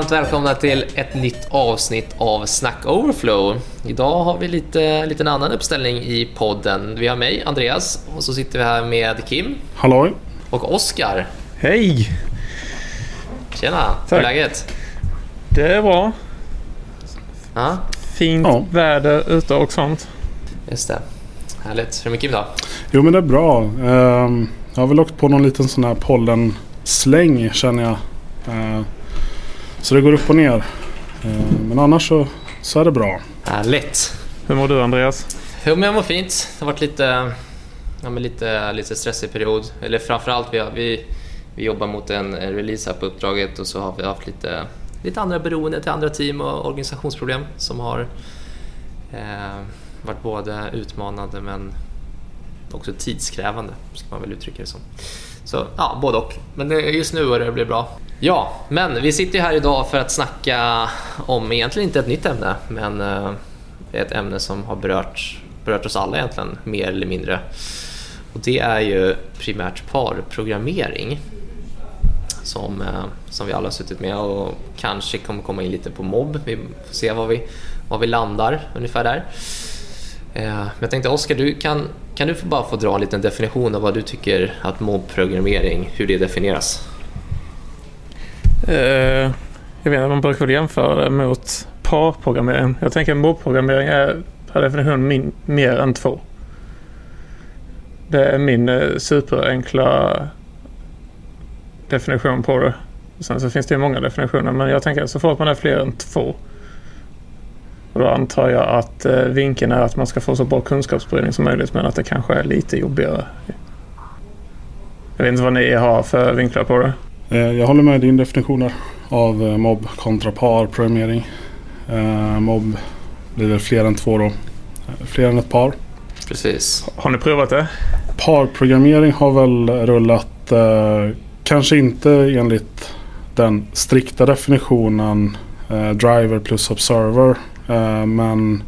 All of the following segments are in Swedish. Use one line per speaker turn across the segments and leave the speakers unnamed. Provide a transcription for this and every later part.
varmt välkomna till ett nytt avsnitt av Snack Overflow. Idag har vi lite lite annan uppställning i podden. Vi har mig, Andreas, och så sitter vi här med Kim.
Halloj.
Och Oskar.
Hej!
Tjena, hur är läget?
Det är bra.
Ja.
Fint ja. väder ute och sånt.
Just det. Härligt. Hur är det med Kim då?
Jo men det är bra. Ehm, jag har väl åkt på någon liten sån här pollensläng känner jag. Så det går upp och ner. Ehm, men annars så, så är det bra.
Härligt.
Hur mår du Andreas?
Jo men jag mår fint. Det har varit lite, ja, men lite, lite stressig period. Eller framförallt vi, vi, vi jobbar mot en release här på uppdraget och så har vi haft lite, lite andra beroende till andra team och organisationsproblem som har eh, varit både utmanande men också tidskrävande, ska man väl uttrycka det som. Så ja, både och. Men just nu börjar det bli bra. Ja, men vi sitter här idag för att snacka om egentligen inte ett nytt ämne, men eh, ett ämne som har berört, berört oss alla egentligen, mer eller mindre. Och det är ju primärt parprogrammering som, eh, som vi alla har suttit med och kanske kommer komma in lite på mobb. Vi får se var vi, var vi landar ungefär där. Eh, men jag tänkte Oskar, du kan, kan du bara få dra en liten definition av vad du tycker att mobbprogrammering, hur det definieras?
Eh, jag vet inte, man brukar väl jämföra det mot parprogrammering. Jag tänker att mobbprogrammering är per definition min, mer än två. Det är min eh, superenkla definition på det. Sen så finns det ju många definitioner men jag tänker att så fort man är fler än två och då antar jag att eh, vinkeln är att man ska få så bra kunskapsspridning som möjligt men att det kanske är lite jobbigare. Jag vet inte vad ni har för vinklar på det.
Eh, jag håller med din definitioner av eh, mobb kontra parprogrammering. Eh, mobb blir väl fler än två då. Fler än ett par.
Precis.
Har ni provat det?
Parprogrammering har väl rullat eh, kanske inte enligt den strikta definitionen eh, driver plus observer Eh, men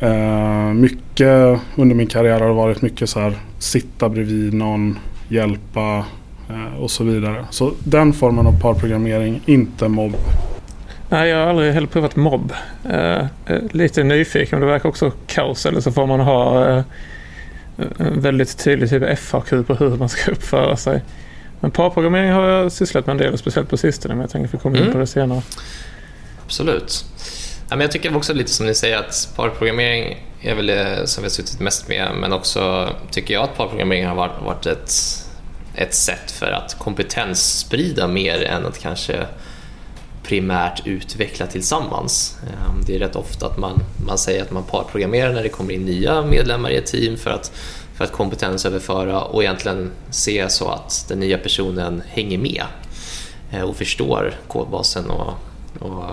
eh, mycket under min karriär har det varit mycket så här sitta bredvid någon, hjälpa eh, och så vidare. Så den formen av parprogrammering, inte mobb.
Nej, jag har aldrig heller provat mobb. Lite nyfiken, men det verkar också kaos. Eller så får man ha en väldigt tydlig typ FAQ på hur man ska uppföra sig. Men parprogrammering har jag sysslat med en del, speciellt på sistone. Men jag tänker att vi kommer in mm. på det senare.
Absolut men jag tycker också lite som ni säger att parprogrammering är väl det som vi har suttit mest med men också tycker jag att parprogrammering har varit, ett, ett sätt för att kompetenssprida mer än att kanske primärt utveckla tillsammans. Ehm, det är rätt ofta att man, man säger att man parprogrammerar när det kommer in nya medlemmar i ett team för att, för att kompetensöverföra och egentligen se så att den nya personen hänger med eh, och förstår kodbasen och, och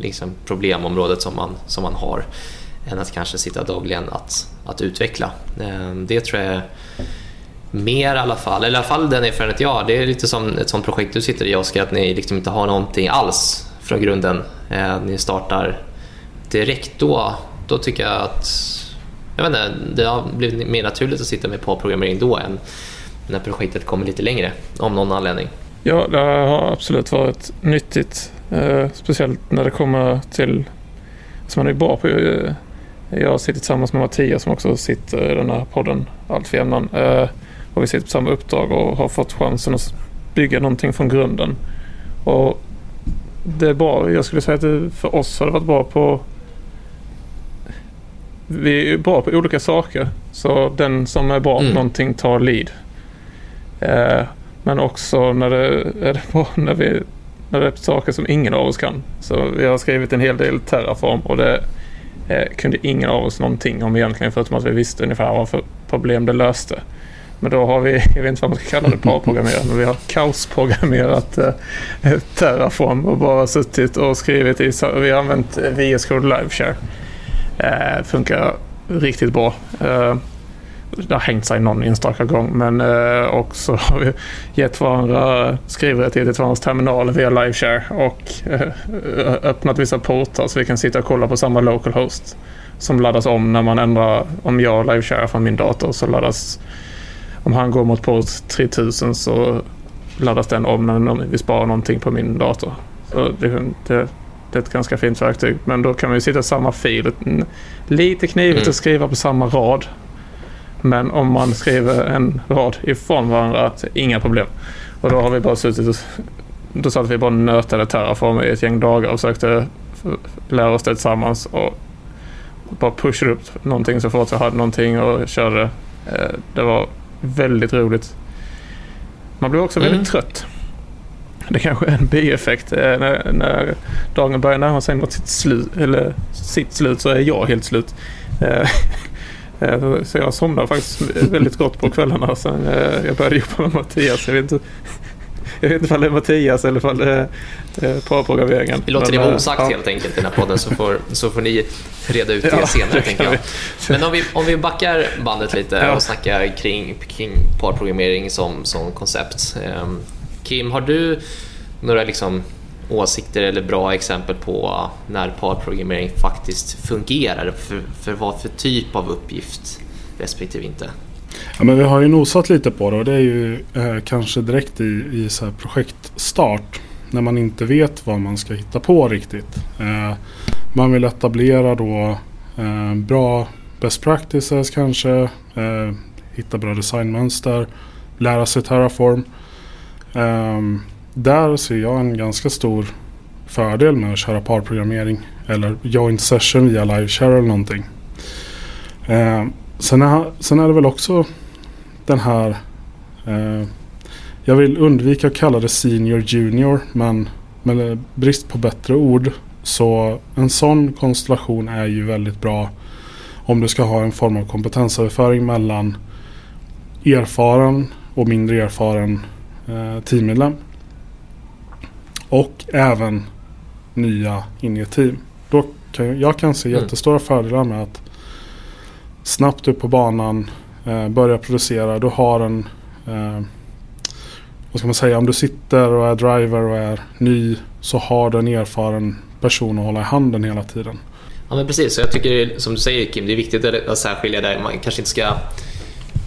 liksom problemområdet som man, som man har än att kanske sitta dagligen att, att utveckla. Eh, det tror jag är mer i alla fall, eller i alla fall den erfarenhet jag har. Det är lite som ett sånt projekt du sitter i Oskar, att ni liksom inte har någonting alls från grunden. Eh, ni startar direkt då, då tycker jag att jag vet inte, det har blivit mer naturligt att sitta med parprogrammering då än när projektet kommer lite längre, av någon anledning.
Ja, det har absolut varit nyttigt Eh, speciellt när det kommer till, som man är bra på. Eh, jag sitter tillsammans med Mattias som också sitter i den här podden Allt för jämnan. Eh, och vi sitter på samma uppdrag och har fått chansen att bygga någonting från grunden. Och det är bra. Jag skulle säga att det för oss har det varit bra på vi är bra på olika saker. Så den som är bra på mm. någonting tar lead. Eh, men också när det är det bra när vi när det är saker som ingen av oss kan. Så vi har skrivit en hel del Terraform och det eh, kunde ingen av oss någonting om egentligen förutom att vi visste ungefär vad för problem det löste. Men då har vi, jag vet inte vad man ska kalla det, parprogrammerat, men vi har kaosprogrammerat eh, Terraform och bara suttit och skrivit i, vi har använt VS Code LiveShare. Eh, funkar riktigt bra. Eh, det har hängt sig någon enstaka gång. Men eh, också har vi gett varandra skrivrättigheter till varandras terminaler via Liveshare och eh, öppnat vissa portar så vi kan sitta och kolla på samma local host som laddas om när man ändrar. Om jag liveshare från min dator så laddas om han går mot port 3000 så laddas den om när vi sparar någonting på min dator. Och det, det, det är ett ganska fint verktyg. Men då kan man ju sitta i samma fil. Lite knivigt mm. att skriva på samma rad. Men om man skriver en rad ifrån varandra så inga problem. Och då har vi bara suttit och då satt vi bara nötade Terraform i ett gäng dagar och försökte lära oss det tillsammans. Och bara pushade upp någonting så fort jag hade någonting och körde. Eh, det var väldigt roligt. Man blev också mm. väldigt trött. Det kanske är en bieffekt. Eh, när, när dagen börjar närma sig mot sitt slut, eller sitt slut så är jag helt slut. Eh, så jag somnade faktiskt väldigt gott på kvällarna sen jag började jobba med Mattias. Jag vet inte jag vet inte om det är Mattias eller om det är parprogrammeringen.
Vi låter det vara osagt ja. helt enkelt i den här podden så får, så får ni reda ut det ja, senare. Det tänker jag. Men om vi, om vi backar bandet lite ja. och snackar kring, kring parprogrammering som, som koncept. Um, Kim, har du några liksom åsikter eller bra exempel på när parprogrammering faktiskt fungerar? För, för vad för typ av uppgift respektive inte?
Ja, men vi har ju nosat lite på det och det är ju eh, kanske direkt i, i så här projektstart. När man inte vet vad man ska hitta på riktigt. Eh, man vill etablera då eh, bra best practices kanske. Eh, hitta bra designmönster. Lära sig Terraform. Ehm, där ser jag en ganska stor fördel med att köra parprogrammering. Eller joint session via liveshare eller någonting. Eh, sen, är, sen är det väl också den här... Eh, jag vill undvika att kalla det senior junior men med brist på bättre ord så en sån konstellation är ju väldigt bra om du ska ha en form av kompetensöverföring mellan erfaren och mindre erfaren eh, teammedlem. Och även nya in i ett team. Då kan, jag kan se mm. jättestora fördelar med att snabbt upp på banan eh, börjar producera. Du har en, eh, vad ska man säga, om du sitter och är driver och är ny så har du en erfaren person att hålla i handen hela tiden.
Ja men precis, så jag tycker som du säger Kim, det är viktigt att särskilja där. Man kanske inte ska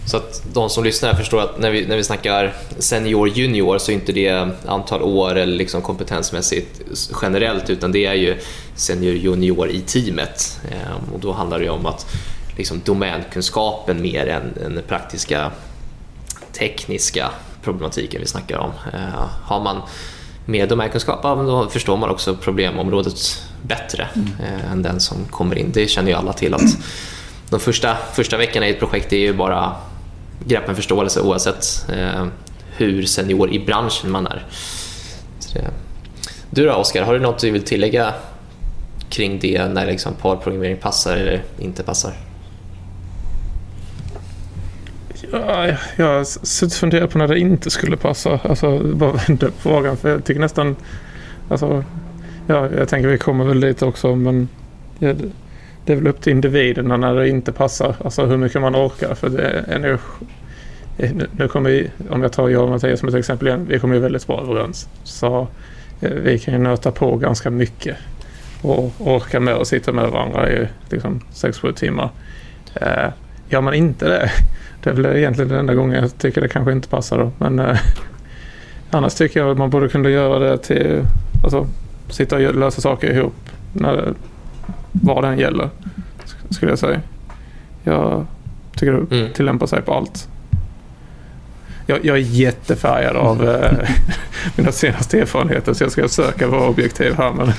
så att de som lyssnar förstår att när vi, när vi snackar senior junior så är inte det antal år eller liksom kompetensmässigt generellt utan det är ju senior junior i teamet. Eh, och då handlar det om att liksom domänkunskapen mer än den praktiska tekniska problematiken vi snackar om. Eh, har man mer domänkunskap, då förstår man också problemområdet bättre mm. Eh, än den som kommer in. Det känner ju alla till att de första, första veckorna i ett projekt är ju bara greppa en förståelse oavsett eh, hur senior i branschen man är. Du då Oskar, har du något du vill tillägga kring det när liksom parprogrammering passar eller inte passar?
Ja, jag har suttit och funderat på när det inte skulle passa. Alltså, bara vända på frågan. För jag tycker nästan... Alltså, ja, jag tänker vi kommer väl dit också, men Ja, det är väl upp till individerna när det inte passar. Alltså hur mycket man orkar. För det är eh, nu, nu kommer vi, om jag tar jag och Mattias som ett exempel igen, vi kommer ju väldigt bra överens. Så eh, vi kan ju nöta på ganska mycket och orka med att sitta med varandra i liksom 6-7 timmar. Eh, gör man inte det det är väl egentligen den enda gången jag tycker det kanske inte passar då. Men eh, annars tycker jag att man borde kunna göra det till, alltså sitta och lösa saker ihop när, vad den gäller. Skulle jag säga. Jag tycker det mm. tillämpar sig på allt. Jag, jag är jättefärgad av mm. eh, mina senaste erfarenheter så jag ska försöka vara objektiv här. Men...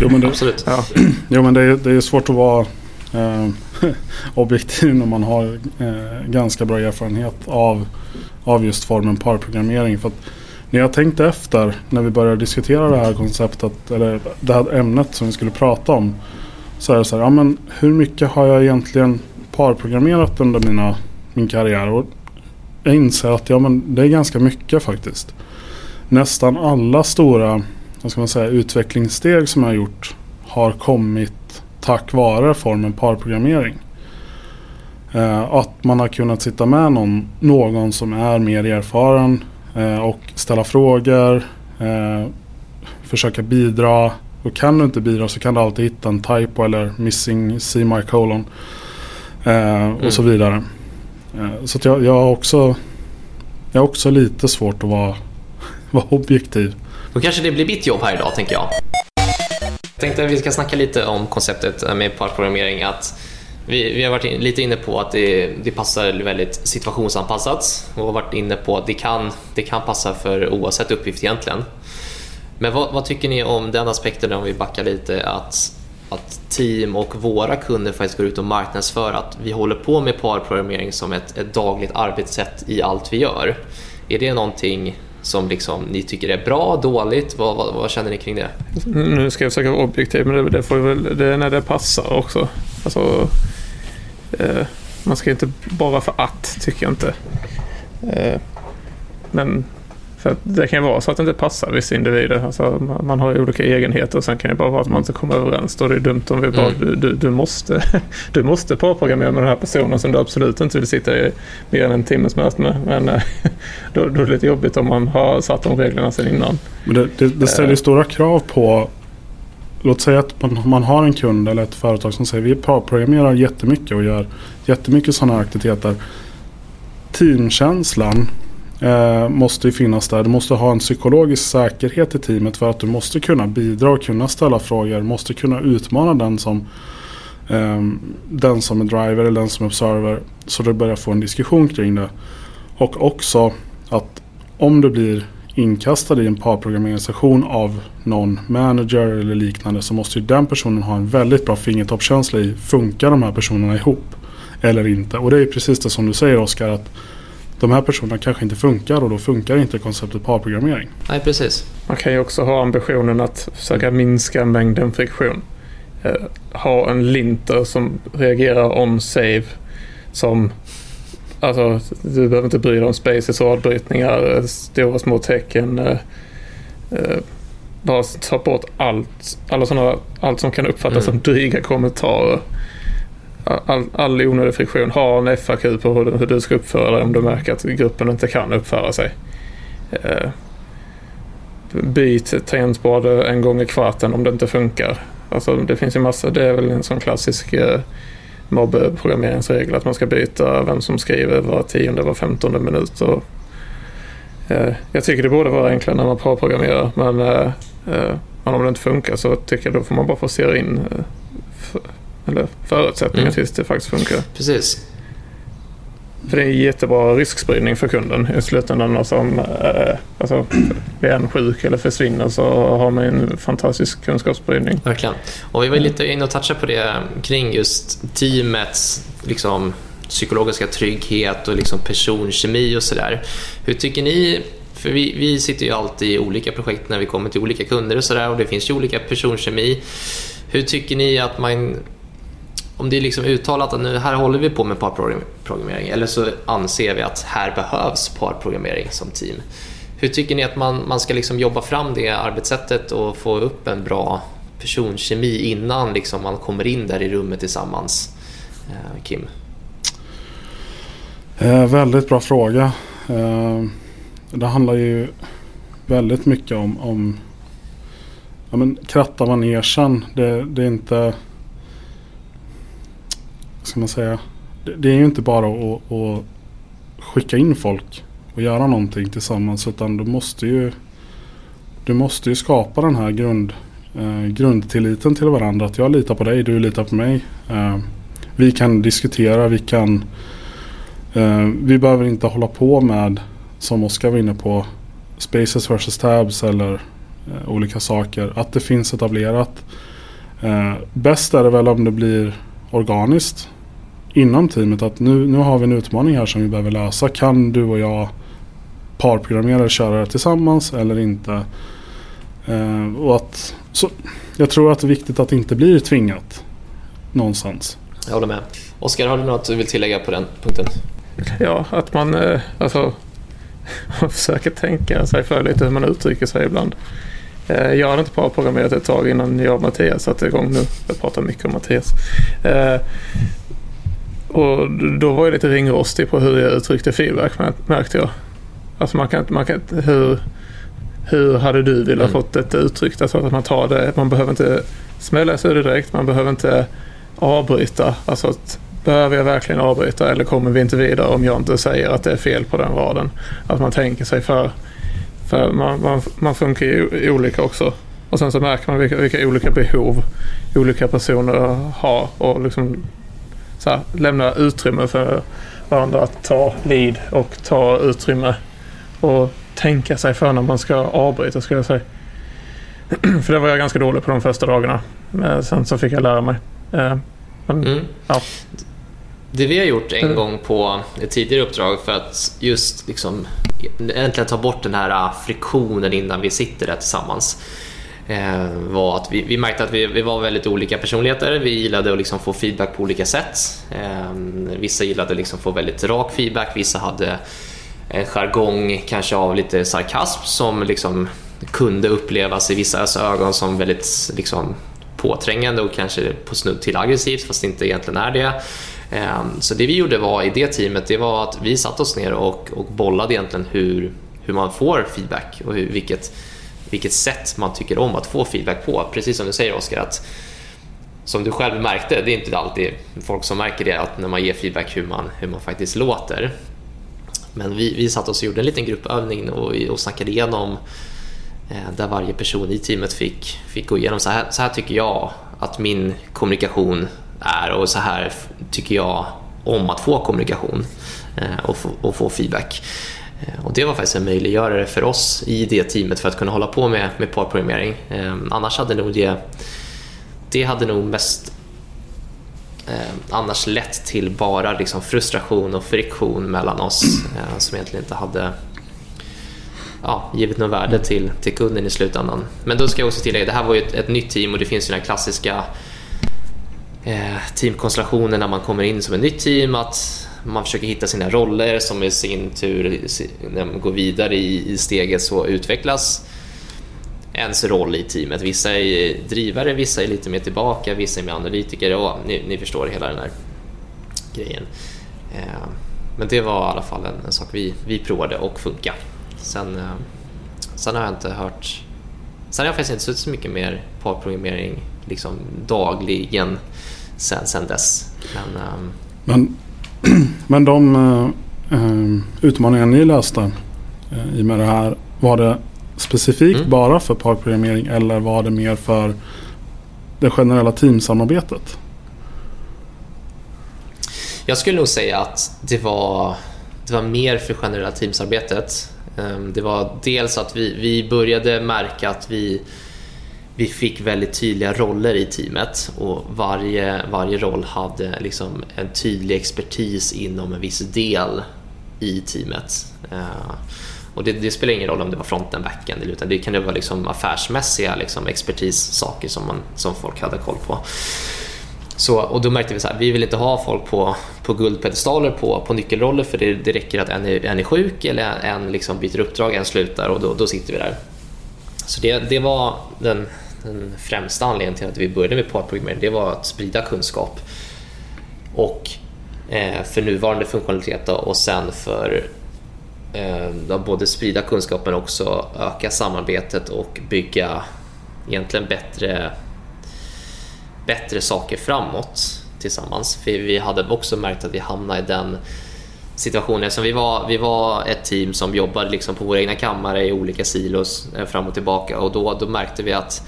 Jo men det, Absolut. Ja. Jo, men det, är, det är svårt att vara eh, objektiv när man har eh, ganska bra erfarenhet av, av just formen parprogrammering. För att när jag tänkte efter när vi började diskutera det här konceptet eller det här ämnet som vi skulle prata om. Så är det så här, ja men hur mycket har jag egentligen parprogrammerat under mina, min karriär? Och jag inser att ja, men det är ganska mycket faktiskt. Nästan alla stora vad ska man säga, utvecklingssteg som jag har gjort har kommit tack vare formen parprogrammering. Eh, att man har kunnat sitta med någon, någon som är mer erfaren eh, och ställa frågor, eh, försöka bidra. Och kan du inte bidra så kan du alltid hitta en typo eller missing semicolon eh, och mm. så vidare. Eh, så jag, jag, har också, jag har också lite svårt att vara, vara objektiv
Då kanske det blir mitt jobb här idag, tänker jag. Jag tänkte att vi ska snacka lite om konceptet med parprogrammering. Att vi, vi har varit in, lite inne på att det, det passar väldigt situationsanpassat och har varit inne på att det kan, det kan passa för oavsett uppgift egentligen. Men vad, vad tycker ni om den aspekten om vi backar lite att, att team och våra kunder faktiskt går ut och marknadsför att vi håller på med parprogrammering som ett, ett dagligt arbetssätt i allt vi gör. Är det någonting som liksom ni tycker är bra, dåligt? Vad, vad, vad, känner ni kring det?
Mm, nu ska jag försöka vara objektiv, men det, det, får väl, det är när det passar också. Alltså, eh, man ska inte bara för att, tycker jag inte. Eh, men för det kan ju vara så att det inte passar vissa individer. Alltså, man har ju olika egenheter och sen kan det bara vara att man inte kommer överens. Då är det dumt om vi bara, mm. du, du, du, måste, du måste parprogrammera med den här personen som du absolut inte vill sitta i mer än en timmes möte med. Men eh, då, då är det lite jobbigt om man har satt de reglerna sedan innan.
Men det, det, det ställer ju stora krav på Låt säga att man, man, har en kund eller ett företag som säger vi parprogrammerar jättemycket och gör jättemycket sådana aktiviteter. Teamkänslan eh, måste ju finnas där. Du måste ha en psykologisk säkerhet i teamet för att du måste kunna bidra och kunna ställa frågor. Du måste kunna utmana den som, eh, den som är driver eller den som är observer. Så du börjar få en diskussion kring det. Och också att om du blir inkastad i en parprogrammeringssession av någon manager eller liknande så måste ju den personen ha en väldigt bra fingertoppskänsla i funkar de här personerna ihop eller inte. Och det är precis det som du säger Oskar att de här personerna kanske inte funkar och då funkar inte konceptet parprogrammering.
Nej, precis.
Man kan ju också ha ambitionen att försöka minska mängden friktion. Eh, ha en linter som reagerar on save som Alltså, du behöver inte bry dig om spaces och avbrytningar, stora små tecken. Eh, eh, bara ta bort allt, alla såna, allt som kan uppfattas mm. som dryga kommentarer all, all onödig friktion. Ha en FAQ på hur, hur du ska uppföra dig om du märker att gruppen inte kan uppföra sig. Eh, byt tangentbord en gång i kvarten om det inte funkar. Alltså det finns ju massa, det är väl en sån klassisk eh, mobbprogrammeringsregel att man ska byta vem som skriver var tionde, var femtonde minut. Och, eh, jag tycker det borde vara enklare när man parprogrammerar men, eh, eh, men om det inte funkar så tycker jag då får man bara forcera in eh, eller förutsättningar mm. tills det faktiskt funkar.
Precis.
För det är jättebra riskspridning för kunden i slutändan. Alltså om eh, alltså, blir en sjuk eller försvinner så har man en fantastisk kunskapsspridning.
Verkligen. Och vi var lite inne och touchade på det kring just teamets liksom, psykologiska trygghet och liksom personkemi och sådär. Hur tycker ni för vi, vi sitter ju alltid i olika projekt när vi kommer till olika kunder och sådär och det finns ju olika personkemi. Hur tycker ni att man om det är liksom uttalat att nu här håller vi på med parprogrammering eller så anser vi att här behövs parprogrammering som team. Hur tycker ni att man, man ska liksom jobba fram det arbetssättet och få upp en bra personkemi innan liksom man kommer in där i rummet tillsammans? Eh, Kim?
Eh, väldigt bra fråga. Eh, det handlar ju väldigt mycket om, om ja, men kratta manegen. Det, det är inte ska man säga? Det, det är ju inte bara att, att, skicka in folk och göra någonting tillsammans utan du måste ju du måste ju skapa den här grund, eh, grundtilliten till varandra. Att jag litar på dig, du litar på mig. Eh, vi kan diskutera, vi kan eh, Vi behöver inte hålla på med som Oskar var inne på Spaces versus tabs eller eh, olika saker. Att det finns etablerat. Eh, bäst är det väl om det blir organiskt inom teamet att nu, nu har vi en utmaning här som vi behöver lösa. Kan du och jag parprogrammera och köra det tillsammans eller inte? Eh, och att, så, jag tror att det är viktigt att det inte blir tvingat någonstans.
Jag håller med. Oskar, har du något du vill tillägga på den punkten?
Ja, att man eh, alltså, försöker tänka sig för lite hur man uttrycker sig ibland. Eh, jag hade inte parprogrammerat ett tag innan jag och Mattias satte igång nu. Jag pratar mycket om Mattias. Eh, och då var jag lite ringrostig på hur jag uttryckte feedback märkte jag. Alltså man kan, man kan hur, hur hade du velat mm. fått det uttryckt? Alltså att man tar det, man behöver inte smälla sig det direkt, man behöver inte avbryta. Alltså att, behöver jag verkligen avbryta eller kommer vi inte vidare om jag inte säger att det är fel på den raden? Att man tänker sig för För man, man, man funkar ju olika också. Och sen så märker man vilka, vilka olika behov olika personer har och liksom så här, lämna utrymme för varandra att ta lead och ta utrymme och tänka sig för när man ska avbryta skulle jag säga. för det var jag ganska dålig på de första dagarna. Men sen så fick jag lära mig. Eh, men, mm. ja.
Det vi har gjort en gång på ett tidigare uppdrag för att just liksom äntligen ta bort den här äh, friktionen innan vi sitter där tillsammans eh, var att vi, vi märkte att vi, vi, var väldigt olika personligheter. Vi gillade att liksom få feedback på olika sätt. Eh, vissa gillade liksom få väldigt rak feedback, vissa hade en jargong kanske av lite sarkasm som liksom kunde upplevas i vissa ögon som väldigt liksom, påträngande och kanske på snudd till aggressivt fast det inte egentligen är det. Ehm, så det vi gjorde var i det teamet det var att vi satte oss ner och, och bollade egentligen hur, hur man får feedback och hur, vilket, vilket sätt man tycker om att få feedback på. Precis som du säger Oskar, att som du själv märkte, det är inte alltid folk som märker det, att när man ger feedback hur man, hur man faktiskt låter. Men vi, vi satt oss och gjorde en liten gruppövning och, och snackade igenom eh, där varje person i teamet fick, fick gå igenom så här, så här tycker jag att min kommunikation är och så här tycker jag om att få kommunikation eh, och få, och få feedback. Eh, och det var faktiskt en möjliggörare för oss i det teamet för att kunna hålla på med, med parprogrammering. Eh, annars hade nog det, det hade nog mest eh, annars lett till bara liksom frustration och friktion mellan oss eh, som egentligen inte hade ja, givit något värde till, till kunden i slutändan. Men då ska jag också tillägga, det här var ju ett, ett nytt team och det finns ju den klassiska Eh, teamkonstellationer när man kommer in som ett nytt team, att man försöker hitta sina roller som i sin tur, när man går vidare i, steget så utvecklas ens roll i teamet. Vissa är drivare, vissa är lite mer tillbaka, vissa är mer analytiker och ni, ni förstår hela den här grejen. Eh, men det var i alla fall en, en sak vi, vi provade och funka. Sen, eh, sen har jag inte hört... Sen har jag faktiskt inte suttit så mycket mer på programmering liksom dagligen sen, sen dess. Men, um...
men, men de uh, utmaningar ni löste uh, i med det här, var det specifikt mm. bara för parprogrammering eller var det mer för det generella teamsamarbetet?
Jag skulle nog säga att det var, det var mer för generella teamsarbetet. Ehm, det var dels att vi, vi började märka att vi vi fick väldigt tydliga roller i teamet och varje, varje roll hade liksom en tydlig expertis inom en viss del i teamet. Ehm, och det, det, spelar ingen roll om det var fronten, backen, utan det kan vara liksom affärsmässiga liksom expertissaker som, man, som folk hade koll på. Så, och då märkte vi att vi vill inte ha folk på, på guldpedestaler på, på nyckelroller för det, det räcker att en är, en är sjuk eller en liksom byter uppdrag, en slutar och då, då sitter vi där. Så det, det var den, den främsta anledningen till att vi började med parprogrammering. Det var att sprida kunskap och eh, för nuvarande funktionalitet och sen för eh, både sprida kunskap men också öka samarbetet och bygga egentligen bättre, bättre saker framåt tillsammans. För vi hade också märkt att vi hamnade i den situationen. eftersom vi, var, vi var ett team som jobbade liksom på våra egna kammare i olika silos eh, fram och tillbaka och då, då märkte vi att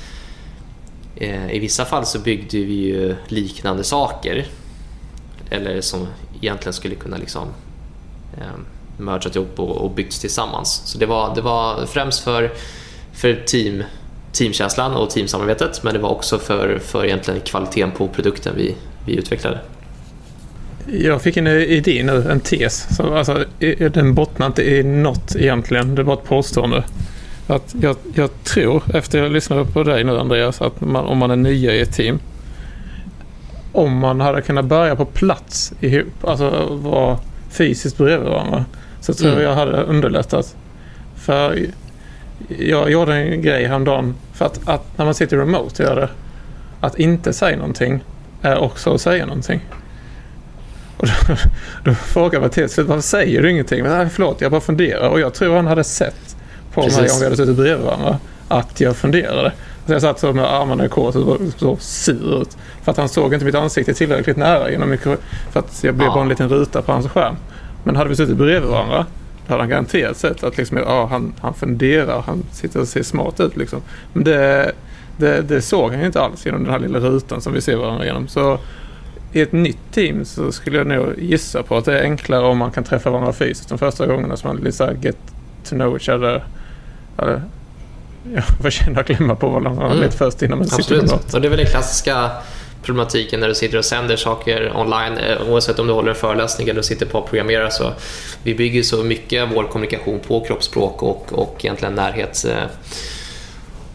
eh, i vissa fall så byggde vi ju liknande saker eller som egentligen skulle kunna liksom eh, mergat ihop och, och byggts tillsammans. Så det var, det var främst för, för team, teamkänslan och teamsamarbetet men det var också för, för egentligen kvaliteten på produkten vi, vi utvecklade.
Jag fick en idé nu, en tes. Så, alltså, den bottnar inte i något egentligen, det är bara ett påstående. Att jag, jag tror, efter jag lyssnade på dig nu Andreas, att man, om man är nya i ett team. Om man hade kunnat bärga på plats ihop, alltså vara fysiskt bredvid varandra. Så tror mm. jag hade underlättat. För jag gjorde en grej häromdagen. För att, att när man sitter remote och gör det. Att inte säga någonting är också att säga någonting. Och då, då frågar Mattias, varför säger du ingenting? Men, nej, förlåt, jag bara funderar. Och jag tror han hade sett på Precis. mig om vi hade suttit bredvid varandra att jag funderade. Så jag satt så med armarna i kors och så sur ut. För att han såg inte mitt ansikte tillräckligt nära genom mikro... För att jag blev ja. bara en liten ruta på hans skärm. Men hade vi suttit bredvid varandra det hade han garanterat sett. Att liksom, ja, han, han funderar, han sitter och ser smart ut liksom. Men det, det, det såg han ju inte alls genom den här lilla rutan som vi ser varandra genom. Så i ett nytt team så skulle jag nog gissa på att det är enklare om man kan träffa varandra fysiskt de första gångerna. Så man såhär get to know each other. Eller, ja, får känna och klämma på varandra mm. lite först innan man sitter
och det är väl den klassiska problematiken när du sitter och sänder saker online eh, oavsett om du håller en föreläsning eller sitter på att programmera så vi bygger så mycket av vår kommunikation på kroppsspråk och, och egentligen närhet eh,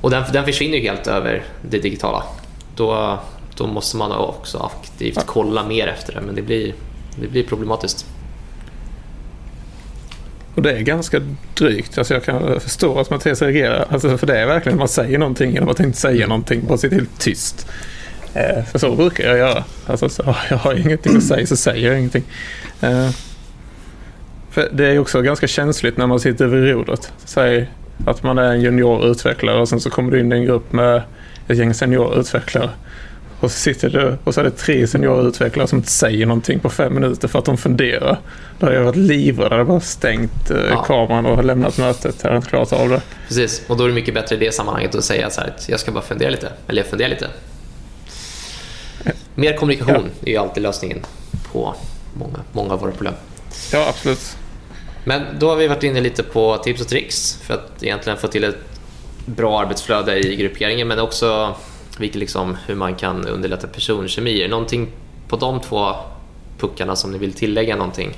och den, den försvinner ju helt över det digitala. Då, då måste man också aktivt kolla mer efter det men det blir, det blir problematiskt.
Och det är ganska drygt. Alltså jag kan förstå att Mattias reagerar. Alltså för det är verkligen att man säger någonting genom att inte säga någonting. Bara sitta helt tyst. Eh, för så brukar jag göra. Alltså så, jag har ingenting att säga så säger jag ingenting. Eh, för det är också ganska känsligt när man sitter vid rodret. Säg att man är en juniorutvecklare och sen så kommer du in i en grupp med ett gäng seniorutvecklare. Och så sitter du och så är det tre seniorutvecklare som inte säger någonting på fem minuter för att de funderar. Då har jag varit livrädd. Jag hade bara stängt eh, ja. kameran och lämnat mötet. Jag hade inte klarat av det.
Precis, och då är det mycket bättre i det sammanhanget att säga så här att jag ska bara fundera lite. Eller jag funderar lite. Mer kommunikation ja. är ju alltid lösningen på många, många av våra problem.
Ja, absolut.
Men då har vi varit inne lite på tips och tricks för att egentligen få till ett bra arbetsflöde i grupperingen men också vilket liksom, hur man kan underlätta personkemier. Någonting på de två puckarna som ni vill tillägga någonting?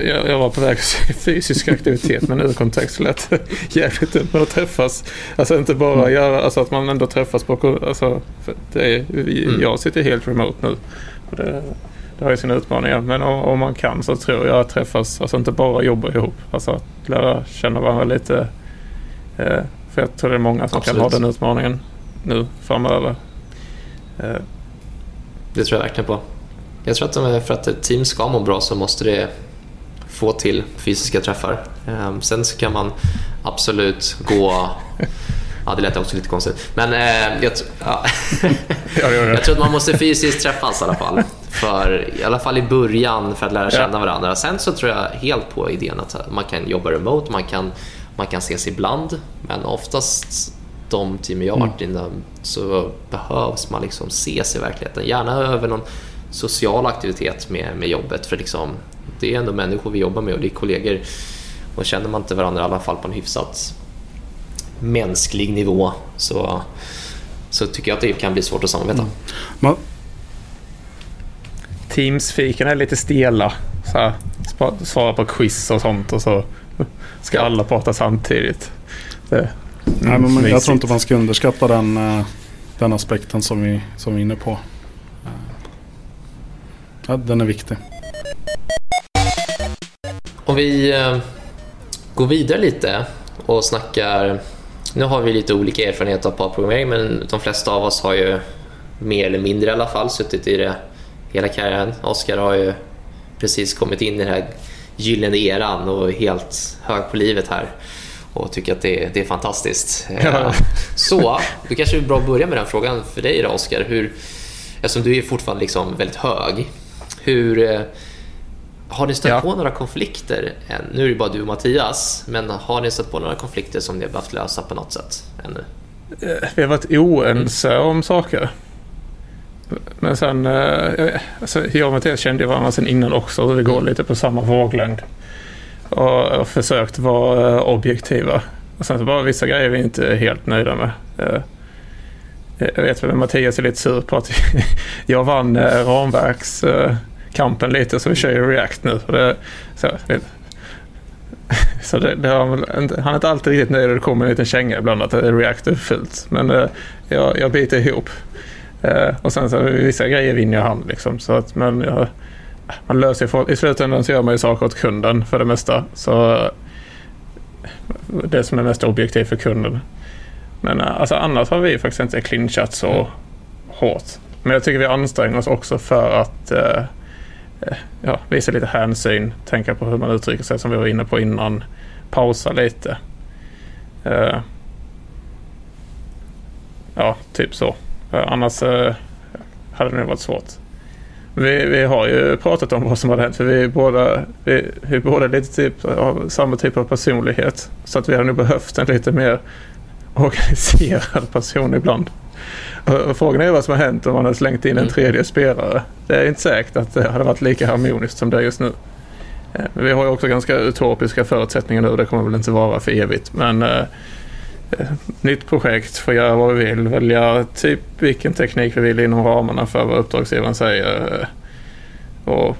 Jag, jag var på väg att säga fysisk aktivitet men ur kontext lät jävligt dumt. Men att träffas, alltså inte bara mm. göra, alltså att man ändå träffas på, alltså, det är, mm. jag sitter helt remote nu. Och det, det har ju sina utmaningar. Men om, om, man kan så tror jag att träffas, alltså inte bara jobba ihop. Alltså att lära känna varandra lite. Eh, för jag tror det är många som Absolut. kan ha den utmaningen nu framöver.
Eh. Det tror jag verkligen på. Jag tror att för att ett team ska må bra så måste det få till fysiska träffar. Eh, sen så kan man absolut gå Ja, det lät också lite konstigt. Men eh, jag, ja. jag tror att man måste fysiskt träffas i alla fall. För, I alla fall i början för att lära känna varandra. Sen så tror jag helt på idén att man kan jobba remote, man kan, man kan ses ibland. Men oftast de team jag har varit mm. inne så behövs man liksom ses i verkligheten. Gärna över någon social aktivitet med, med jobbet. För liksom, det är ändå människor vi jobbar med och det är kollegor. Och känner man inte varandra i alla fall på en hyfsat mänsklig nivå så, så tycker jag att det kan bli svårt att samarbeta. Mm. Man...
Teams-fiken är lite stela. Så här, svara på quiz och sånt och så ska ja. alla prata samtidigt. Det, mm,
Nej, men man, jag tror inte man ska underskatta den, eh, den aspekten som vi, som vi är inne på. Eh, ja, den är viktig.
Om vi eh, går vidare lite och snackar nu har vi lite olika erfarenhet av parprogrammering men de flesta av oss har ju mer eller mindre i alla fall suttit i det hela karriären. Oskar har ju precis kommit in i den här gyllene eran och är helt hög på livet här och tycker att det är, det är fantastiskt. Ja. Så, det kanske är bra att börja med den frågan för dig då Oskar. Hur, eftersom du är fortfarande liksom väldigt hög. Hur, eh, har ni stött ja. på några konflikter? Än? Nu är det bara du och Mattias, men har ni stött på några konflikter som ni har behövt lösa på något sätt ännu?
Eh, vi har varit oense mm. om saker. Men sen, eh, alltså, jag och Mattias kände varandra sen innan också, och vi går mm. lite på samma våglängd. Och, och försökt vara eh, objektiva. Och sen så bara vissa grejer vi inte är helt nöjda med. Jag vet att Mattias är lite sur på att jag vann ramverks kampen lite så vi kör ju React nu. Det, så, så det, det har, han är inte alltid riktigt nöjd och det kommer en liten känga ibland att React är fult. Men eh, jag, jag biter ihop. Eh, och sen så vissa grejer vinner han liksom. Så att, men jag, man löser för, I slutändan så gör man ju saker åt kunden för det mesta. Så det som är mest objektivt för kunden. Men eh, alltså, annars har vi faktiskt inte clinchat så mm. hårt. Men jag tycker vi anstränger oss också för att eh, Eh, ja, visa lite hänsyn, tänka på hur man uttrycker sig som vi var inne på innan, pausa lite. Uh, ja, typ så. Uh, annars uh, hade det nog varit svårt. Vi, vi har ju pratat om vad som har hänt för vi är båda, vi, vi är båda lite typ av samma typ av personlighet. Så att vi hade nog behövt en lite mer organiserad person ibland. Frågan är vad som har hänt om man hade slängt in en mm. tredje spelare. Det är inte säkert att det hade varit lika harmoniskt som det är just nu. Eh, vi har ju också ganska utopiska förutsättningar nu och det kommer väl inte vara för evigt. Men eh, eh, nytt projekt, få göra vad vi vill, välja typ vilken teknik vi vill inom ramarna för vad uppdragsgivaren säger. Eh, och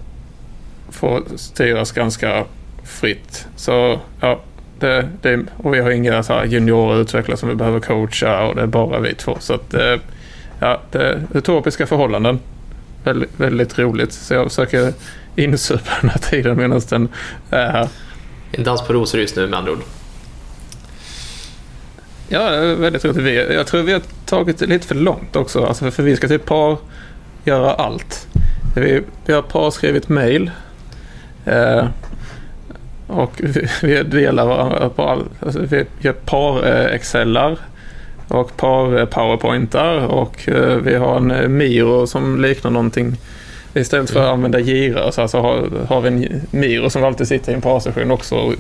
få styras ganska fritt. Så ja, det, det, och vi har inga så här juniorer utvecklare som vi behöver coacha och det är bara vi två. Så att, eh, ja, det är utopiska förhållanden. Väldigt, väldigt roligt. Så jag försöker insupa den här tiden medan den är här.
En dans på rosor just nu med andra ord.
Ja, väldigt roligt. Jag tror vi har tagit det lite för långt också. Alltså för vi ska typ par göra allt. Vi, vi har par skrivit mail. Eh, och vi, vi delar varandra på all, alltså vi gör par eh, och par eh, och eh, vi har en Miro som liknar någonting Istället för att använda gira så alltså har, har vi en Miro som alltid sitter i en parsession också och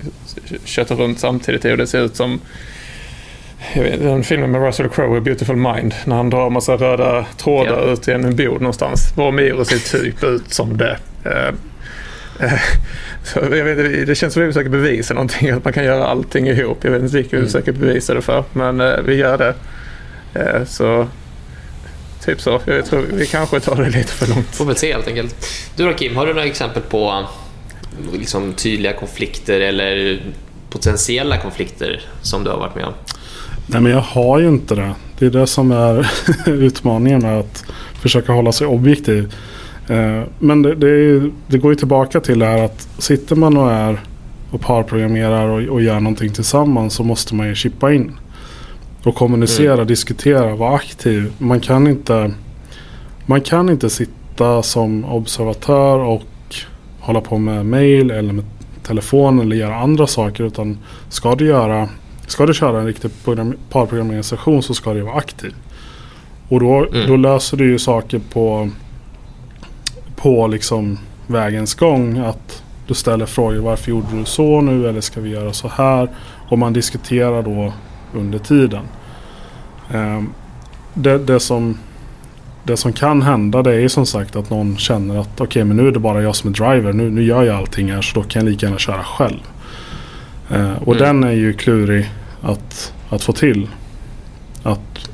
köttar runt samtidigt och det ser ut som vet, den filmen med Russell Crowe, Beautiful Mind, när han drar massa röda trådar ja. ut i en bod någonstans. Vår Miro ser typ ut som det. Eh, eh, så jag vet, det känns som att vi försöker bevisa någonting, att man kan göra allting ihop. Jag vet inte vilka vi mm. försöker bevisa det för, men eh, vi gör det. så Typ så. Jag tror vi kanske tar det lite för långt.
Får väl se helt enkelt. Du då Kim, har du några exempel på liksom, tydliga konflikter eller potentiella konflikter som du har varit med om?
Nej men jag har ju inte det. Det är det som är utmaningen med att försöka hålla sig objektiv. Eh, men det, det, är, det, går ju tillbaka till det här att sitter man och är och parprogrammerar och, och gör någonting tillsammans så måste man ju chippa in. Och kommunicera, mm. diskutera, vara aktiv. Man kan inte man kan inte sitta som observatör och hålla på med mail eller med telefon eller göra andra saker. Utan ska du, göra, ska du köra en riktig parprogrammeringssession så ska du vara aktiv. Och då, mm. då löser du ju saker på, på liksom vägens gång. Att du ställer frågor varför gjorde du så nu eller ska vi göra så här? Och man diskuterar då under tiden. Ehm, det, det, som, det som kan hända det är som sagt att någon känner att okej okay, men nu är det bara jag som är driver. Nu, nu gör jag allting här så då kan jag lika gärna köra själv. Uh, och mm. den är ju klurig att, att få till. Att...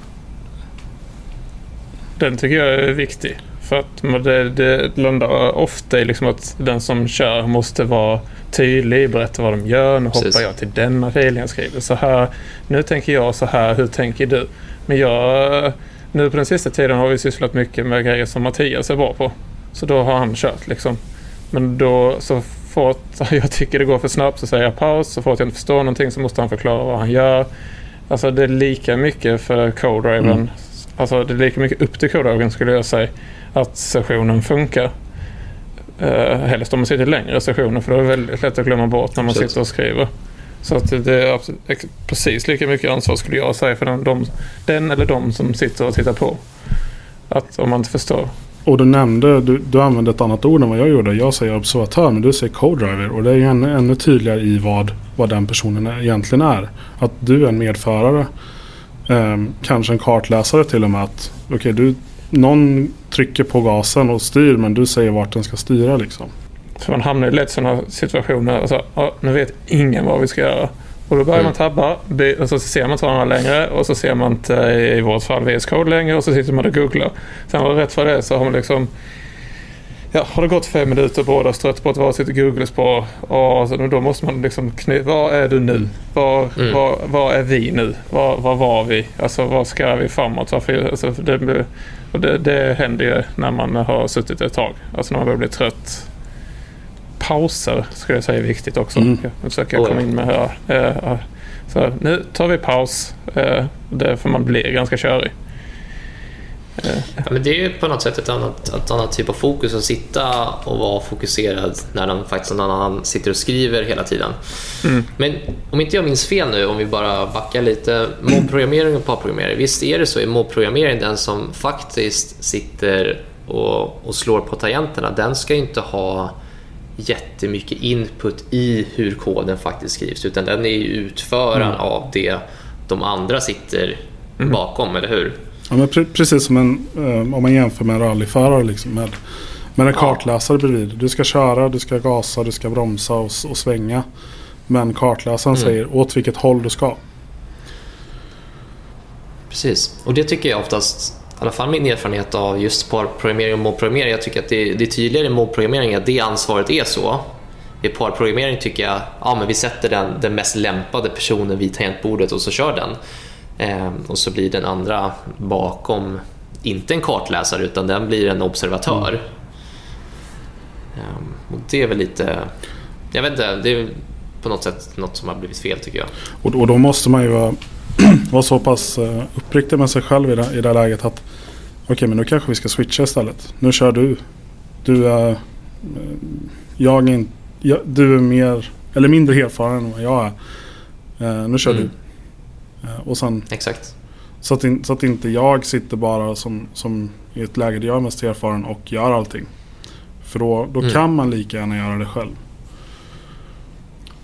Den tycker jag är viktig. För att det, det landar ofta i liksom att den som kör måste vara tydlig, berätta vad de gör. Nu Precis. hoppar jag till denna filen, jag skriver så här. Nu tänker jag så här, hur tänker du? Men jag, nu på den sista tiden har vi sysslat mycket med grejer som Mattias är bra på. Så då har han kört liksom. Men då så fort jag tycker det går för snabbt så säger jag paus. Så fort jag inte förstår någonting så måste han förklara vad han gör. Alltså det är lika mycket för co-driven. Mm. Alltså det är lika mycket upp till co-driven skulle jag säga. Att sessionen funkar. Uh, helst om man sitter längre sessioner för då är det väldigt lätt att glömma bort när man Precis. sitter och skriver. Så att det är precis lika mycket ansvar skulle jag säga för den, de, den eller de som sitter och tittar på. Att om man inte förstår.
Och du nämnde, du, du använde ett annat ord än vad jag gjorde. Jag säger observatör men du säger co-driver. Och det är ännu, ännu tydligare i vad, vad den personen egentligen är. Att du är en medförare. Eh, kanske en kartläsare till och med. att okay, du, Någon trycker på gasen och styr men du säger vart den ska styra liksom.
För man hamnar i lätt sådana situationer. Alltså, nu vet ingen vad vi ska göra. Och då börjar mm. man tabba och så ser man inte varandra längre och så ser man inte i vårt fall VS Code längre och så sitter man och googlar. Sen var det rätt för det så har man liksom Ja, har det gått fem minuter båda strött på ett varsitt Google-spår och så, då måste man liksom kny- Var är du nu? Var, mm. var, var är vi nu? Var, var var vi? Alltså var ska vi framåt? Varför, alltså, det, och det, det händer ju när man har suttit ett tag. Alltså när man börjar bli trött pauser skulle jag säga är viktigt också. Mm. Jag försöker oh, komma in med här. Uh, så nu tar vi paus. Uh, det får man bli ganska körig.
Ja, men det är ju på något sätt ett annat, ett annat typ av fokus att sitta och vara fokuserad när någon, faktiskt någon annan sitter och skriver hela tiden. Mm. Men om inte jag minns fel nu, om vi bara backar lite. Mobbprogrammering och parprogrammering. Visst är det så, är mobbprogrammering den som faktiskt sitter och, och slår på tangenterna, den ska inte ha jättemycket input i hur koden faktiskt skrivs utan den är ju utföraren mm. av det de andra sitter mm. bakom, eller hur?
Ja, men pre precis som en, eh, om man jämför med en rallyförare liksom, med, med en kartläsare bredvid. Du ska köra, du ska gasa, du ska bromsa och, och svänga. Men kartläsaren mm. säger åt vilket håll du ska.
Precis, och det tycker jag oftast, i alla fall min erfarenhet av just parprogrammering och målprogrammering, jag tycker att det, det är tydligare i målprogrammering att det ansvaret är så. I parprogrammering tycker jag ja, men vi sätter den, den mest lämpade personen vid tangentbordet och så kör den. Ehm, och så blir den andra bakom, inte en kartläsare, utan den blir en observatör. Mm. Ehm, och det är väl lite, jag vet inte, det är på något sätt något som har blivit fel tycker jag.
Och, och då måste man ju vara, vara så pass uh, uppriktig med sig själv i det, i det läget att okej, okay, men nu kanske vi ska switcha istället. Nu kör du. Du är, uh, jag är inte, jag, du är mer, eller mindre erfaren än vad jag är. Uh, nu kör mm. du. Och sen,
Exakt.
Så att, in, så att inte jag sitter bara som, som i ett läge där jag är mest erfaren och gör allting. För då, då mm. kan man lika gärna göra det själv.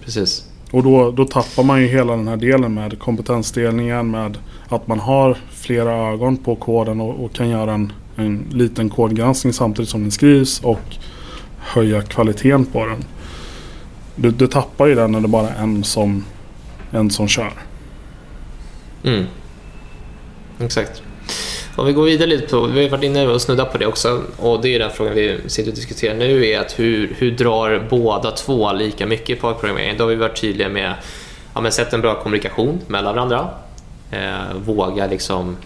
Precis.
Och då, då tappar man ju hela den här delen med kompetensdelningen, med att man har flera ögon på koden och, och kan göra en, en liten kodgranskning samtidigt som den skrivs och höja kvaliteten på den. Du, du tappar ju den när det bara är en som, en som kör.
Mm. Exakt. Om vi går vidare lite på, vi har varit inne och snuddat på det också och det är den frågan vi sitter och diskuterar nu är att hur, hur drar båda två lika mycket på programmering? Då har vi varit tydliga med ja, men sätt en bra kommunikation mellan varandra. Eh, våga liksom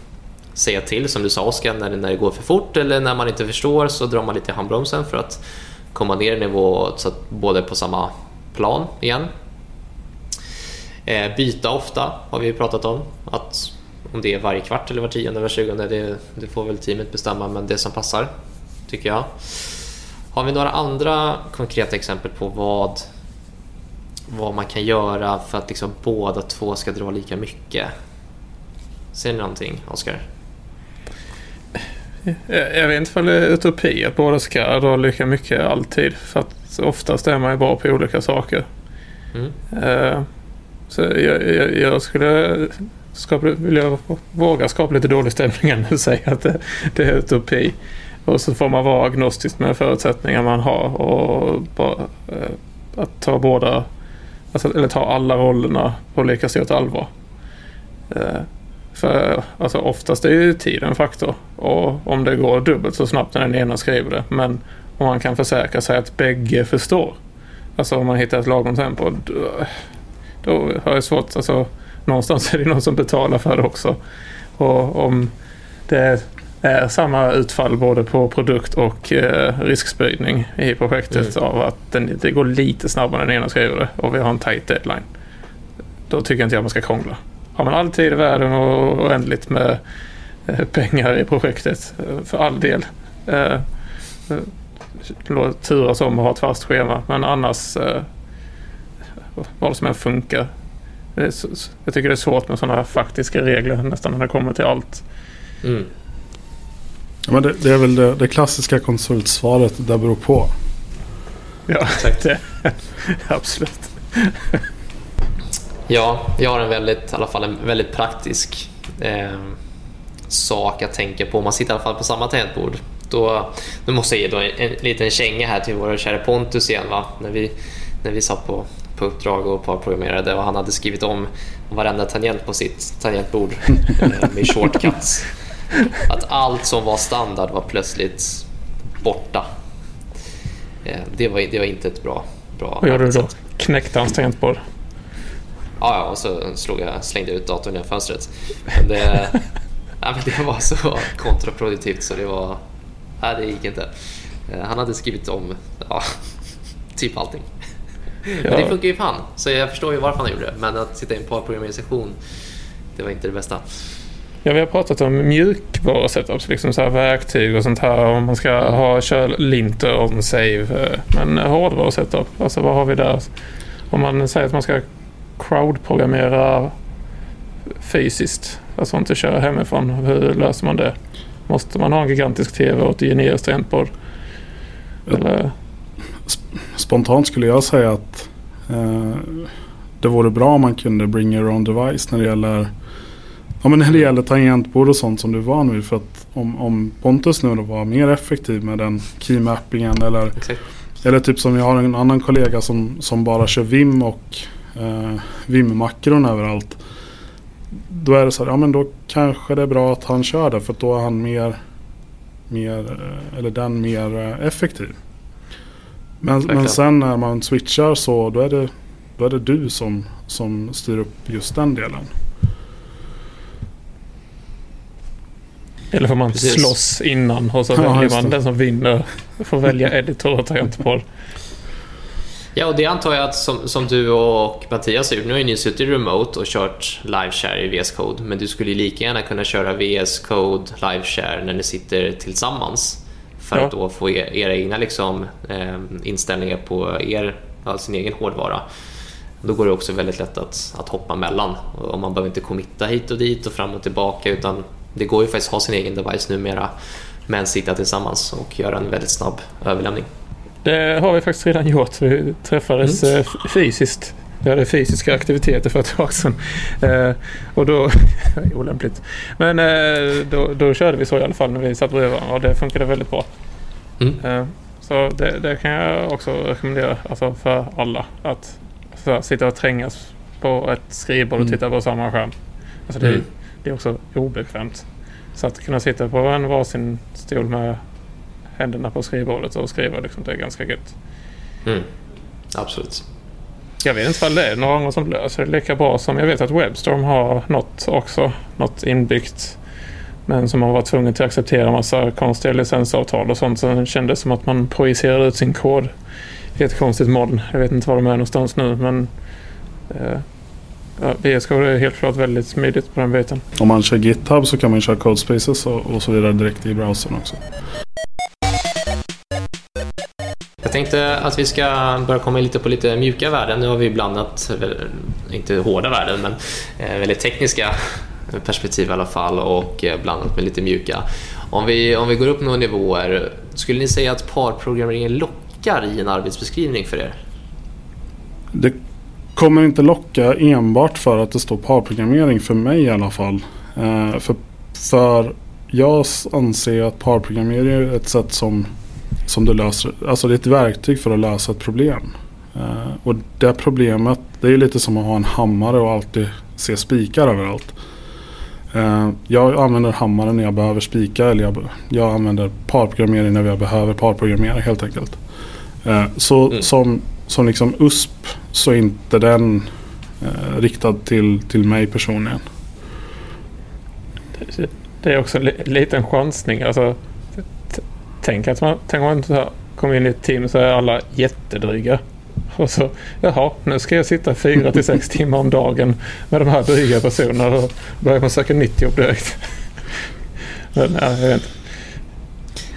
säga till som du sa Oskar när, när det går för fort eller när man inte förstår så drar man lite i handbromsen för att komma ner i nivå så att båda är på samma plan igen. Eh, byta ofta har vi pratat om. Att om det är varje kvart eller var tionde eller var tjugonde, det, det får väl teamet bestämma, men det som passar, tycker jag. Har vi några andra konkreta exempel på vad, vad man kan göra för att liksom båda två ska dra lika mycket? Ser ni någonting, Oskar?
Jag vet inte om det är utopi att båda ska dra lika mycket alltid. För att oftast är man ju bra på olika saker. Mm. Så jag, jag, jag, skulle skapa, vill jag våga skapa lite dålig stämning och säga att det, det är utopi. Och så får man vara agnostisk med förutsättningar man har och bara, eh, att ta båda, alltså, eller ta alla rollerna på lika stort allvar. Eh, för alltså, oftast är ju tid en faktor och om det går dubbelt så snabbt när den ena skriver det. Men om man kan försäkra sig att bägge förstår. Alltså om man hittar ett lagom tempo. Då, har jag svårt, alltså någonstans är det någon som betalar för det också. Och om det är samma utfall både på produkt och eh, riskspridning i projektet mm. av att den, det går lite snabbare än den ena skriver det och vi har en tight deadline. Då tycker inte jag man ska krångla. Har man all tid i världen och oändligt med eh, pengar i projektet, eh, för all del. Eh, eh turas om att ha ett fast schema men annars eh, vad som än funkar jag tycker det är svårt med sådana faktiska regler nästan när det kommer till allt. Mm.
Ja, men det, det, är väl det, det, klassiska konsultsvaret, det beror på.
Ja, det, absolut.
ja, jag har en väldigt, i alla fall en väldigt praktisk eh, sak att tänka på. Om man sitter i alla fall på samma tangentbord. Då, då måste jag ge då en, en liten känga här till vår kära Pontus igen. Va? När, vi, när vi satt på på uppdrag och parprogrammerade och han hade skrivit om varenda tangent på sitt tangentbord eh, med shortcuts. Att allt som var standard var plötsligt borta. Eh, det var, det var inte ett bra, bra
Vad gjorde du då? Knäckte hans tangentbord?
Ja, ja, och så slog jag, slängde ut datorn genom fönstret. Men det, ja, men det var så kontraproduktivt så det var... Nej, det gick inte. Eh, han hade skrivit om ja, typ allting. Men det funkar ju fan, så jag förstår ju varför han gjorde det. Men att sitta i en parprogrammeringssession, det var inte det bästa.
Ja, vi har pratat om mjukvarusetups, liksom så här verktyg och sånt här. Om man ska ha körlinter om save. Men hårdvarusetup, alltså vad har vi där? Om man säger att man ska crowdprogrammera fysiskt, alltså inte köra hemifrån. Hur löser man det? Måste man ha en gigantisk TV och ett generiskt tangentbord? Eller?
Spontant skulle jag säga att eh, det vore bra om man kunde bring your own device när det gäller Ja men när det gäller tangentbord och sånt som du är van vid. För att om, om Pontus nu då var mer effektiv med den keymappingen eller,
Exakt.
eller typ som jag har en annan kollega som, som bara kör Vim och eh, Vim-makron överallt. Då är det så här, ja men då kanske det är bra att han kör det för då är han mer, mer eh, eller den mer eh, effektiv. Men, men sen när man switchar så då är det, då är det du som, som styr upp just den delen.
Eller får man Precis. slåss innan och så ja, väljer man den som vinner. Får välja editor och tangentbord.
Ja, och det antar jag att som, som du och Mattias har gjort. Nu har ju ni suttit remote och kört liveshare i VS Code, men du skulle ju lika gärna kunna köra VS Code liveshare när ni sitter tillsammans för ja. att då få er, era egna liksom, eh, inställningar på er, alltså sin egen hårdvara. Då går det också väldigt lätt att, att hoppa mellan och man behöver inte committa hit och dit och fram och tillbaka utan det går ju faktiskt att ha sin egen device numera men sitta tillsammans och göra en väldigt snabb överlämning.
Det har vi faktiskt redan gjort. Vi träffades mm. Eh, fysiskt. Vi hade fysiska aktiviteter för ett tag sedan. Eh, och då... olämpligt. Men eh, då, då körde vi så i alla fall när vi satt bredvid varandra och det funkade väldigt bra. Mm. Eh, så det, det, kan jag också rekommendera alltså för alla. Att så, sitta och trängas på ett skrivbord och mm. titta på samma skärm. Alltså det, mm. det är också obekvämt. Så att kunna sitta på en varsin stol med händerna på skrivbordet och skriva. Liksom, det är ganska gött.
Mm. Absolut.
Jag vet inte vad det är några som löser det lika bra som jag vet att Webstorm har något också. Något inbyggt. Men som man var tvungen att acceptera massa konstiga licensavtal och sånt. Så det kändes som att man projicerade ut sin kod i ett konstigt moln. Jag vet inte var de är någonstans nu men eh, Ja, VS Code är helt klart väldigt smidigt på den biten.
Om man kör GitHub så kan man köra Codespaces och, och så vidare direkt i browsern också.
Jag tänkte att vi ska börja komma in lite på lite mjuka värden. Nu har vi blandat, inte hårda värden, men eh, väldigt tekniska perspektiv i alla fall och eh, blandat med lite mjuka. Om vi, om vi går upp några nivåer, skulle ni säga att parprogrammeringen lockar i en arbetsbeskrivning för er?
Det kommer inte locka enbart för att det står parprogrammering för mig i alla fall. Eh, för, för jag anser att parprogrammering är ett sätt som som du löser. Alltså det är ett verktyg för att lösa ett problem. Uh, och det problemet, det är lite som att ha en hammare och alltid se spikar överallt. Uh, jag använder hammaren när jag behöver spika eller jag, jag använder parprogrammering när jag behöver parprogrammera helt enkelt. Uh, så mm. som, som liksom USP så är inte den riktad till, till mig personligen.
Det är också en liten chansning. Alltså, Tänk att man, tänk om man kommer in i ett team så är alla jättedryga. Och så, jaha, nu ska jag sitta fyra till sex timmar om dagen med de här dryga personerna. och börjar man söka nytt jobb direkt. Men, ja, jag vet inte.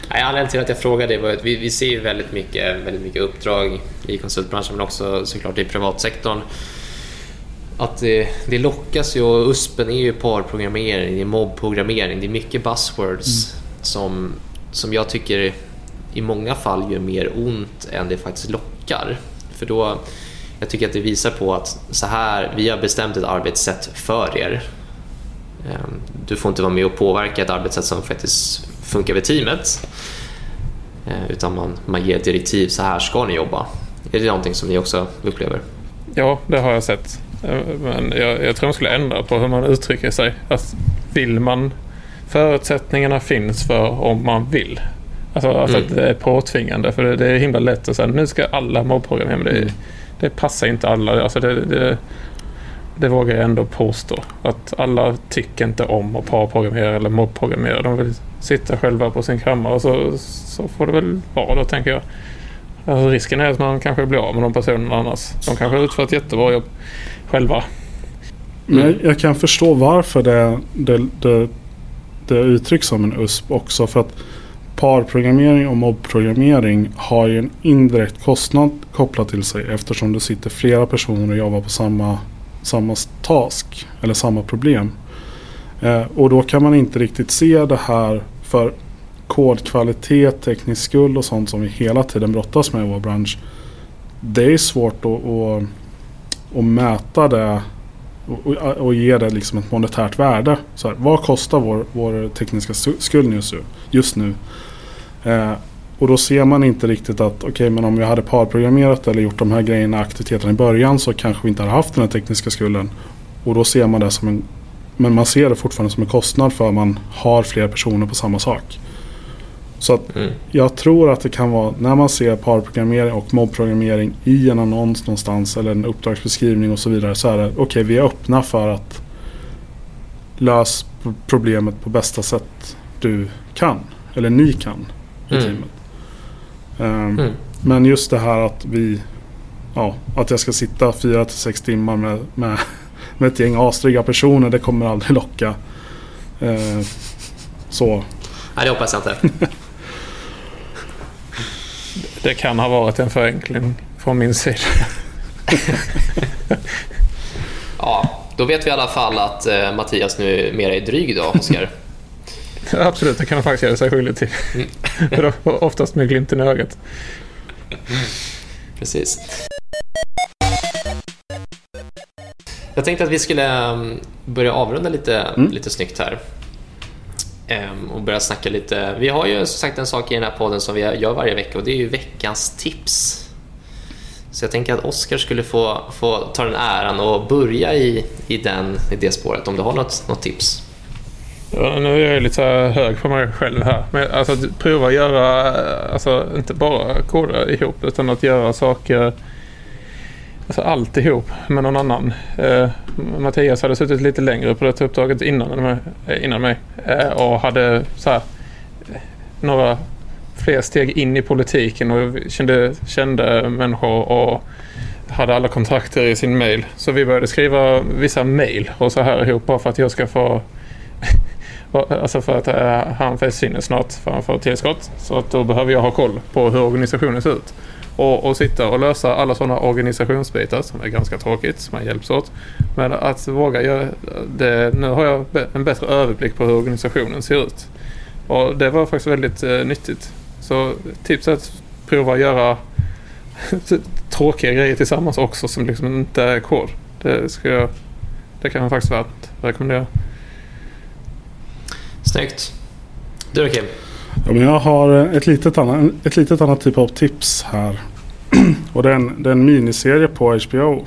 Anledningen till att jag frågade var att vi, vi ser väldigt mycket, väldigt mycket uppdrag i konsultbranschen men också såklart i privatsektorn. Att det, det lockas ju och USPen är ju parprogrammering, det är mobbprogrammering, det är mycket buzzwords mm. som som jag tycker i många fall gör mer ont än det faktiskt lockar. För då, jag tycker att det visar på att så här, vi har bestämt ett arbetssätt för er. Ehm, du får inte vara med och påverka ett arbetssätt som faktiskt funkar vid teamet. Ehm, utan man, man ger direktiv, så här ska ni jobba. Är det någonting som ni också upplever?
Ja, det har jag sett. Ehm, men jag, jag tror man skulle ändra på hur man uttrycker sig. Alltså, vill man förutsättningarna finns för om man vill. Alltså, alltså mm. att det är påtvingande. För det, det, är himla lätt att säga nu ska alla mobbprogrammera. Men det, mm. det passar inte alla. Alltså det, det, det vågar jag ändå påstå. Att alla tycker inte om att parprogrammera eller mobbprogrammera. De vill sitta själva på sin kammare och så, så får det väl vara då tänker jag. Alltså risken är att man kanske blir av med de personerna annars. De kanske utför ett jättebra jobb själva.
Mm. Men jag kan förstå varför det, det, det det uttrycks som en USP också. För att parprogrammering och mobbprogrammering har ju en indirekt kostnad kopplat till sig eftersom det sitter flera personer och jobbar på samma, samma task eller samma problem. Eh, och då kan man inte riktigt se det här för kodkvalitet, teknisk skuld och sånt som vi hela tiden brottas med i vår bransch. Det är svårt att, att, att mäta det och, och, och ge det liksom ett monetärt värde. Så här, vad kostar vår, vår tekniska skuld just nu? Just nu? Eh, och då ser man inte riktigt att okej okay, men om vi hade parprogrammerat eller gjort de här grejerna, aktiviteterna i början så kanske vi inte hade haft den här tekniska skulden. Och då ser man det som en men man ser det fortfarande som en kostnad för att man har fler personer på samma sak. Så att mm. jag tror att det kan vara när man ser parprogrammering och mobbprogrammering i en annons någonstans eller en uppdragsbeskrivning och så vidare så är det okej okay, vi är öppna för att lösa problemet på bästa sätt du kan. Eller ni kan i mm. teamet. Um, mm. Men just det här att vi ja, att jag ska sitta fyra till sex timmar med, med, med ett gäng asdryga personer det kommer aldrig locka. Uh, så.
Nej det hoppas jag inte.
Det kan ha varit en förenkling från min sida.
ja, då vet vi i alla fall att eh, Mattias nu mer är dryg då, Oskar.
Absolut, det kan han faktiskt göra sig skyldig till. Mm. Oftast med glimten i ögat.
Precis. Jag tänkte att vi skulle mm, börja avrunda lite, mm. lite snyggt här. Ehm, och börja snacka lite. Vi har ju som sagt en sak i den här podden som vi gör varje vecka och det är ju veckans tips. Så jag tänker att Oskar skulle få, få ta den äran och börja i, i, den, i det spåret om du har något, något tips.
Ja, nu är jag lite hög på mig själv här. Men alltså, prova att göra, alltså, inte bara koda ihop utan att göra saker alltså alltihop med någon annan. Eh, Mattias hade suttit lite längre på det uppdraget innan, eh, innan mig eh, och hade så här, några fler steg in i politiken och kände, kände människor och hade alla kontakter i sin mail. Så vi började skriva vissa mail och så här ihop bara för att jag ska få Alltså för att eh, han försvinner snart för han får tillskott. Så att då behöver jag ha koll på hur organisationen ser ut och, och sitta och lösa alla sådana organisationsbitar som är ganska tråkigt, som man hjälps åt. Men att våga göra det, nu har jag en bättre överblick på hur organisationen ser ut. Och det var faktiskt väldigt eh, nyttigt. Så tips är att prova att göra tråkiga grejer tillsammans också som liksom inte är kod. Det, ska jag, det kan jag faktiskt värt rekommendera.
Snyggt. Du då Kim?
Ja, men jag har ett litet, annat, ett litet annat typ av tips här. Och det är en, det är en miniserie på HBO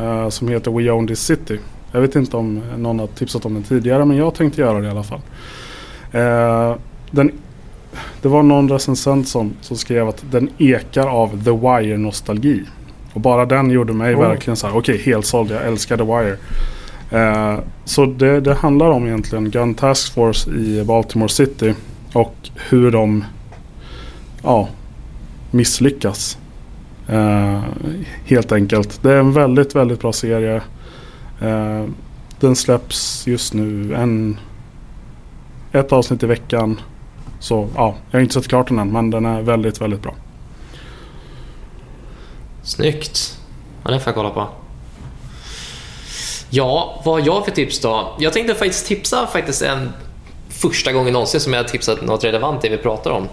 eh, som heter We Own This City. Jag vet inte om någon har tipsat om den tidigare men jag tänkte göra det i alla fall. Eh, den, det var någon recensent som, som skrev att den ekar av The Wire-nostalgi. Och bara den gjorde mig oh. verkligen så här, okej okay, helt såld, jag älskar The Wire. Eh, så det, det handlar om egentligen Gun Task Force i Baltimore City. Och hur de ja, misslyckas. Eh, helt enkelt. Det är en väldigt, väldigt bra serie. Eh, den släpps just nu en, ett avsnitt i veckan. Så ja, jag har inte sett klart den än men den är väldigt, väldigt bra.
Snyggt. Ja, det får jag kolla på. Ja, vad har jag för tips då? Jag tänkte faktiskt tipsa faktiskt en första gången någonsin som jag har tipsat något relevant det vi pratar om.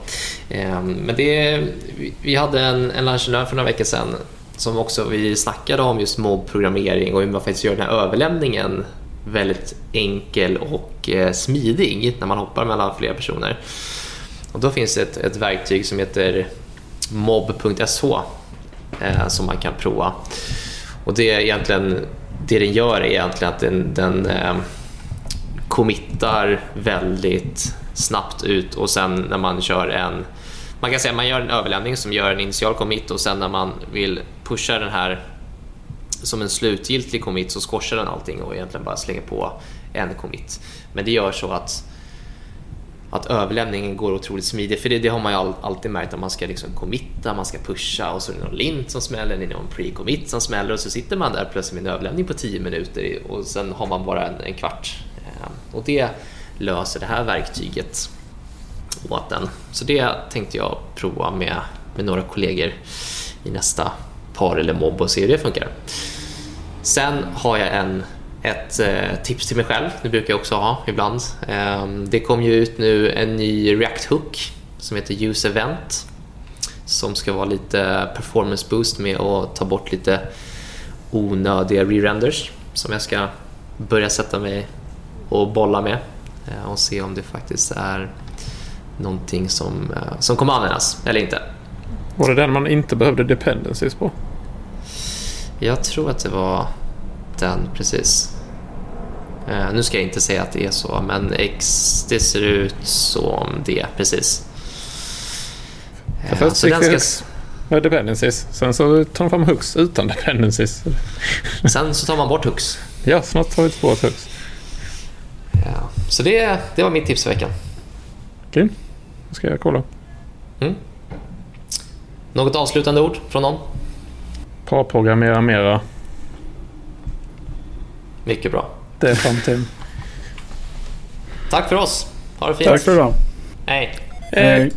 Ehm, men det, vi hade en, en lunch för några veckor sedan som också vi snackade om just mobbprogrammering och hur man faktiskt gör den här överlämningen väldigt enkel och eh, smidig när man hoppar mellan flera personer. Och då finns det ett, ett verktyg som heter mob.sh eh, som man kan prova. Och det är egentligen det den gör är egentligen att den, den eh, committar väldigt snabbt ut och sen när man kör en man kan säga att man gör en överlämning som gör en initial commit och sen när man vill pusha den här som en slutgiltig commit så squashar den allting och egentligen bara slänger på en commit. Men det gör så att att överlämningen går otroligt smidigt. För det, det har man ju alltid märkt att man ska liksom committa, man ska pusha och så är det någon lint som smäller, det är någon pre-commit som smäller och så sitter man där plötsligt med en överlämning på 10 minuter och sen har man bara en, en kvart och det löser det här verktyget åt den. Så det tänkte jag prova med, med några kollegor i nästa par eller mobb och se hur det funkar. Sen har jag en ett eh, tips till mig själv. Det brukar jag också ha ibland. Eh, det kom ju ut nu en ny React Hook som heter Use Event som ska vara lite performance boost med att ta bort lite onödiga re-renders som jag ska börja sätta mig och bolla med eh, och se om det faktiskt är någonting som, eh, som kommer användas eller inte.
Var det den man inte behövde dependencies på?
Jag tror att det var den, precis. Uh, nu ska jag inte säga att det är så, men det ser ut som det, precis.
Uh, först så den ska... med dependencies, sen så tar de fram hooks utan dependencies.
sen så tar man bort hooks.
Ja, snart tar vi bort hooks.
Så det, det var mitt tips för veckan.
Okej, då ska jag kolla. Mm.
Något avslutande ord från någon?
Parprogrammera mera.
Mycket bra.
Det är framtiden.
Tack för oss. Ha det fint.
Tack för idag.
Hej.
Hej.